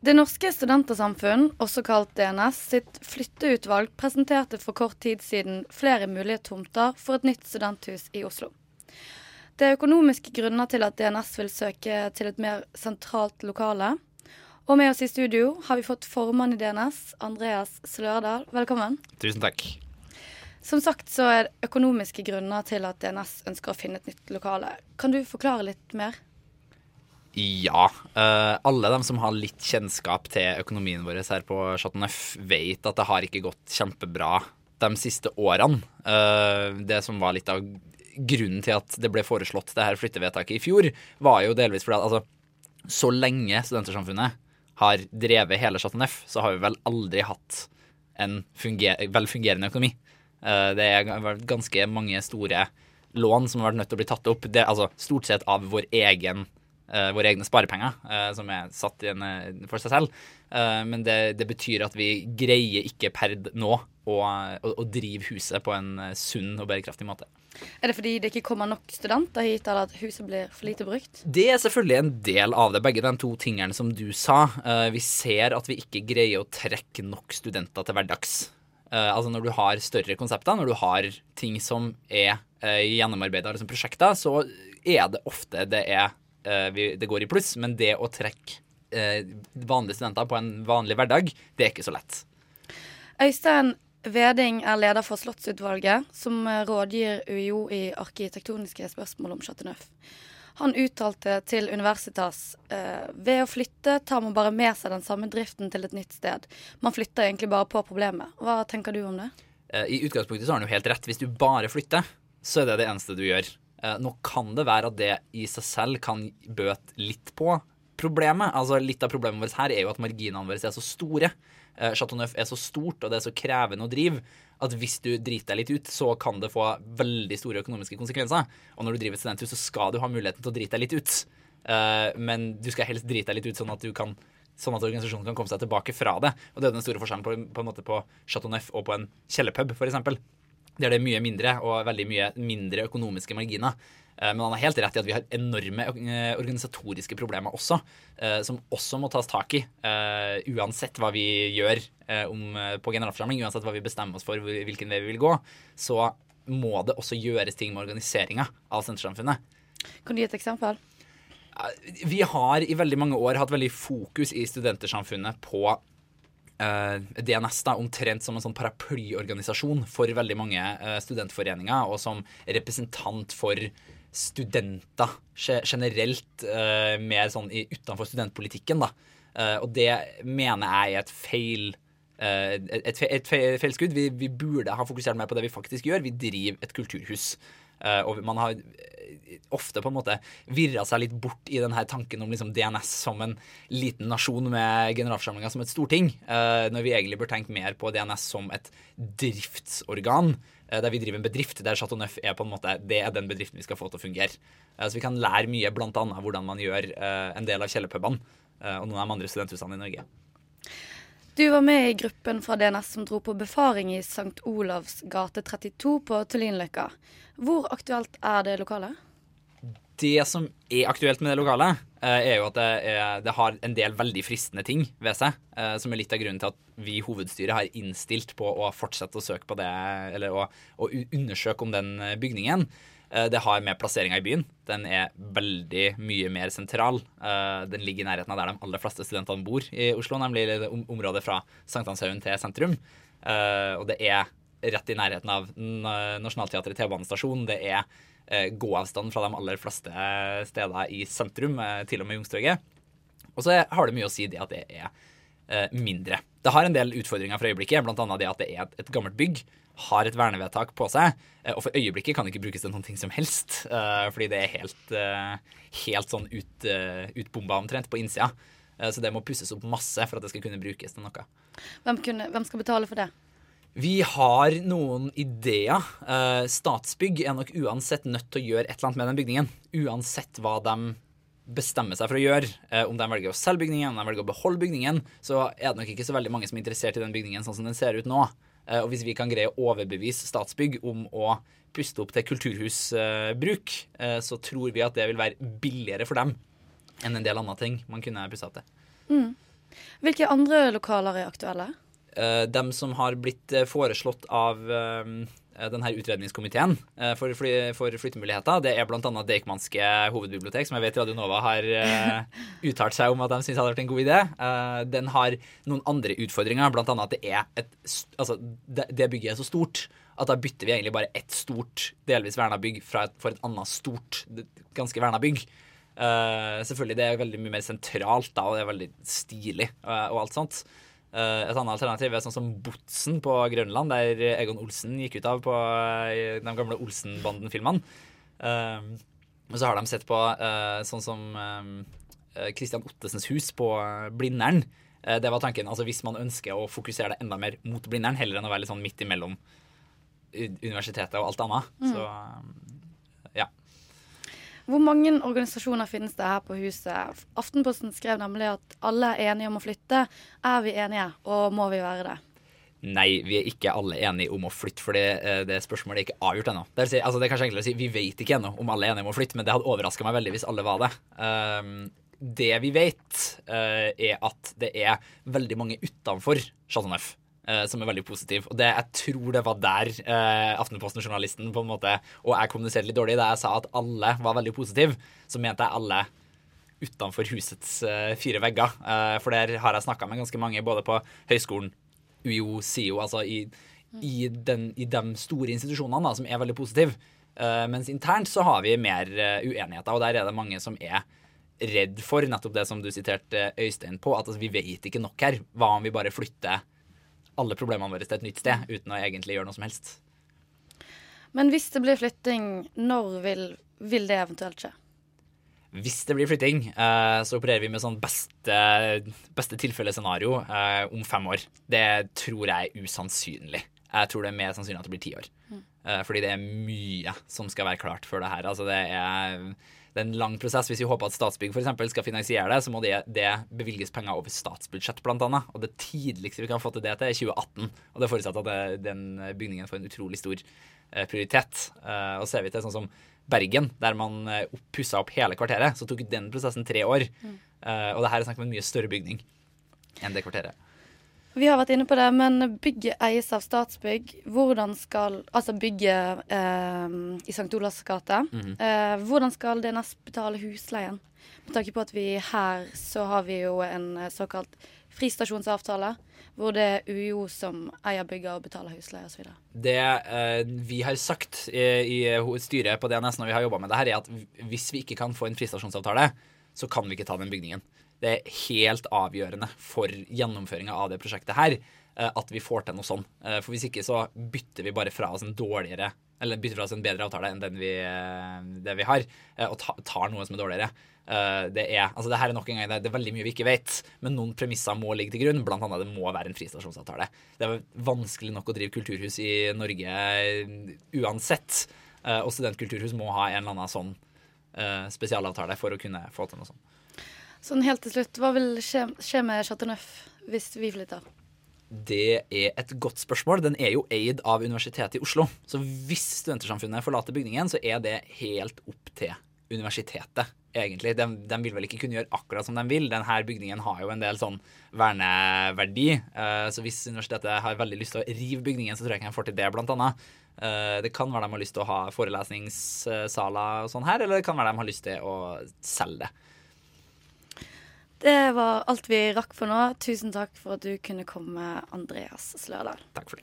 Det norske studentersamfunn, også kalt DNS, sitt flytteutvalg presenterte for kort tid siden flere mulige tomter for et nytt studenthus i Oslo. Det er økonomiske grunner til at DNS vil søke til et mer sentralt lokale. Og med oss i studio har vi fått formann i DNS, Andreas Slørdal. Velkommen. Tusen takk. Som sagt så er det økonomiske grunner til at DNS ønsker å finne et nytt lokale. Kan du forklare litt mer? Ja. Uh, alle de som har litt kjennskap til økonomien vår her på Chateau Neuf, vet at det har ikke gått kjempebra de siste årene. Uh, det som var litt av grunnen til at det ble foreslått det her flyttevedtaket i fjor, var jo delvis fordi at altså, så lenge Studentersamfunnet har drevet hele Chateau Neuf, så har vi vel aldri hatt en funger velfungerende økonomi. Uh, det er ganske mange store lån som har vært nødt til å bli tatt opp. Det, altså, stort sett av vår egen våre egne sparepenger, uh, som er satt igjen uh, for seg selv. men det, det, betyr at vi greier ikke per nå å, å, å, drive huset på en sunn og bærekraftig måte. Er det fordi det ikke kommer nok studenter hit, eller at huset blir for lite brukt? Det er selvfølgelig en del av det, begge de to tingene som du sa. vi ser at vi ikke greier å trekke nok studenter til hverdags. altså når du har større konsepter, når du har ting som er gjennomarbeida liksom prosjekter, så er det ofte det er uh, vi, det går i pluss, men det å trekke uh, vanlige studenter på en vanlig hverdag, det er ikke så lett. Øystein Veding er leder for Slottsutvalget, som rådgir UiO i arkitektoniske spørsmål om Chateau Neuf. Han uttalte til Universitas ved å flytte tar man bare med seg den samme driften til et nytt sted. Man flytter egentlig bare på problemet. Hva tenker du om det? I utgangspunktet så har han jo helt rett. Hvis du bare flytter, så er det det eneste du gjør. Eh, nå kan det være at det i seg selv kan bøte litt på problemet. Altså Litt av problemet vårt her er jo at marginene våre er så store. Eh, Chateau Neuf er så stort og det er så krevende å drive at hvis du driter deg litt ut, så kan det få veldig store økonomiske konsekvenser. Og når du driver et studenthus, så skal du ha muligheten til å drite deg litt ut. Eh, men du skal helst drite deg litt ut sånn at du kan Sånn at organisasjonen kan komme seg tilbake fra det. Og det er den store forskjellen på, på, på Chateau Neuf og på en kjellerpub, f.eks der det er mye mindre og veldig mye mindre økonomiske marginer. Eh, men han har helt rett i at vi har enorme eh, organisatoriske problemer også, eh, som også må tas tak i. Uansett hva vi gjør på generalforsamling, uansett hva vi bestemmer oss for hvilken vei vi vil gå, så må det også gjøres ting med organiseringa av Sentersamfunnet. Kan du gi et eksempel? Vi har i veldig mange år hatt veldig fokus i Studentersamfunnet på DNS da, omtrent som en sånn paraplyorganisasjon for veldig mange uh, studentforeninger, og som representant for studenter generelt, uh, mer sånn utenfor studentpolitikken. da. og det mener jeg er et feil et, et feilskudd. Vi, vi, burde ha fokusert mer på det vi faktisk gjør. Vi driver et kulturhus. og man har ofte på en måte virra seg litt bort i denne tanken om liksom DNS som en liten nasjon med generalforsamlinga som et storting, uh, når vi egentlig bør tenke mer på DNS som et driftsorgan. Uh, der vi driver en bedrift der Chateau Neuf er på en måte, det er den bedriften vi skal få til å fungere. Uh, så vi kan lære mye, bl.a. hvordan man gjør en del av kjellerpubene og noen av de andre studenthusene i Norge. Du var med i gruppen fra DNS som dro på befaring i St. Olavs gate 32 på Tullinløkka. Hvor aktuelt er det lokalet? Det som er aktuelt med det lokalet, eh, er jo at det, er, det, har en del veldig fristende ting ved seg. Eh, som er litt av grunnen til at vi i hovedstyret har innstilt på å fortsette å søke på det, eller å, å undersøke om den bygningen. Det har med plasseringa i byen. Den er veldig mye mer sentral. Den ligger i nærheten av der de aller fleste studentene bor i Oslo, nemlig området fra Sankthanshaugen til sentrum. Og det er rett i nærheten av Nationaltheatret T-banestasjon. Det er Eh, gåavstand fra de aller fleste steder i sentrum, eh, til og med Youngstorget. Og så har det mye å si det at det er eh, mindre. Det har en del utfordringer for øyeblikket, bl.a. det at det er et, gammelt bygg. Har et vernevedtak på seg, og for øyeblikket kan det ikke brukes til noen ting som helst. Fordi det er helt, helt sånn ut, utbomba omtrent på innsida. Så det må pusses opp masse for at det skal kunne brukes til noe. Hvem, kunne, hvem skal betale for det? Vi har noen ideer. Statsbygg er nok uansett nødt til å gjøre et eller annet med den bygningen. Uansett hva de bestemmer seg for å gjøre. Uh, om de velger å selge bygningen, om de velger å beholde bygningen, så er det nok ikke så veldig mange som er interessert i den bygningen sånn som den ser ut nå. Uh, og hvis vi kan greie å overbevise Statsbygg om å puste opp til kulturhusbruk, så tror vi at det vil være billigere for dem enn en del andre ting man kunne pussa opp til. Mm. Hvilke andre lokaler er aktuelle? Dem som har blitt foreslått av denne utredningskomiteen for, fly, for, flyttemuligheter, det er bl.a. Deichmanske hovedbibliotek, som jeg vet Radio Nova har uttalt seg om at de syns hadde vært en god idé. den har noen andre utfordringer, bl.a. at det er et Altså, det, bygget er så stort at da bytter vi egentlig bare ett stort, delvis verna bygg et, for et annet stort, ganske verna bygg. Uh, selvfølgelig, det er veldig mye mer sentralt da, og det er veldig stilig uh, og alt sånt. Uh, et annet alternativ er sånn som Botsen på Grønland, der Egon Olsen gikk ut av på uh, de gamle Olsen-banden-filmene. Uh, og så har de sett på sånn som Christian Ottesens hus på Blindern. det var tanken. altså Hvis man ønsker å fokusere det enda mer mot Blindern, heller enn å være litt sånn midt imellom universitetet og alt annet. Mm. Så hvor mange organisasjoner finnes det her på huset? Aftenposten skrev nemlig at alle er enige om å flytte. Er vi enige, og må vi være det? Nei, vi er ikke alle enige om å flytte, for det, eh, det spørsmålet er ikke avgjort ennå. Det, si, altså, det er kanskje enklere å si vi vet ikke ennå om alle er enige om å flytte, men det hadde overraska meg veldig hvis alle var det. Um, det vi vet, uh, er at det er veldig mange utenfor Chateau Neuf som er veldig positiv. Og det, jeg tror det var der uh, Aftenposten-journalisten på en måte Og jeg kommuniserte litt dårlig da jeg sa at alle var veldig positive. Så mente jeg alle utenfor husets uh, fire vegger. for der har jeg snakka med ganske mange, både på høyskolen, UiO, SIO, altså i, i, den, i de store institusjonene da, som er veldig positive. mens internt så har vi mer uenigheter, og der er det mange som er redd for nettopp det som du siterte Øystein på, at altså, vi vet ikke nok her. Hva om vi bare flytter alle problemene våre til et nytt sted uten å egentlig gjøre noe som helst. Men hvis det blir flytting, når vil, vil det eventuelt skje? Hvis det blir flytting, eh, så opererer vi med sånn beste, beste tilfellescenario eh, om fem år. Det tror jeg er usannsynlig. Jeg tror det er mer sannsynlig at det blir ti år. Mm. Eh, fordi det er mye som skal være klart før det her. Altså det er det er en lang prosess. Hvis vi håper at Statsbygg eksempel, skal finansiere det, så må det, det bevilges penger over statsbudsjett, annet. Og det tidligste vi kan få til det til, er 2018. Og det forutsetter at det, den bygningen får en utrolig stor eh, prioritet. Eh, og ser vi til sånn som Bergen, der man pussa opp hele kvarteret, så tok den prosessen tre år. Mm. Og det her er snakk om en mye større bygning enn det kvarteret. Vi har vært inne på det, men bygget eies av Statsbygg. Hvordan skal Altså bygget eh, i St. Olavs gate. Mm -hmm. eh, hvordan skal DNS betale husleien? Med tanke på at vi her så har vi jo en såkalt fristasjonsavtale. Hvor det er UiO som eier bygget og betaler husleie osv. Det eh, vi har sagt i, i styret på DNS når vi har jobba med det her, er at hvis vi ikke kan få en fristasjonsavtale, så kan vi ikke ta den bygningen det er helt avgjørende for gjennomføringa av det prosjektet her eh, at vi får til noe sånn. Eh, for hvis ikke så bytter vi bare fra oss en dårligere eller bytter fra oss en bedre avtale enn den vi, eh, vi har, og tar noe som er dårligere. Det er, altså det her er nok en gang, det er veldig mye vi ikke vet, men noen premisser må ligge til grunn. Blant annet det må være en fristasjonsavtale. Det er vanskelig nok å drive kulturhus i Norge uansett. Og studentkulturhus må ha en eller annen sånn spesialavtale for å kunne få til noe sånt. Sånn helt til slutt, Hva vil skje, skje med Chateauneuf hvis vi flytter? Det er et godt spørsmål. Den er jo eid av Universitetet i Oslo. Så hvis Studentersamfunnet forlater bygningen, så er det helt opp til universitetet, egentlig. De, de, vil vel ikke kunne gjøre akkurat som de vil. Denne bygningen har jo en del sånn verneverdi. Uh, så hvis universitetet har veldig lyst til å rive bygningen, så tror jeg ikke de får til det, blant annet. Uh, det kan være de har lyst til å ha forelesningssaler og sånn her, eller det kan være de har lyst til å selge det. Det var alt vi rakk for nå. Tusen takk for at du kunne komme, Andreas Slørdal. Takk for det.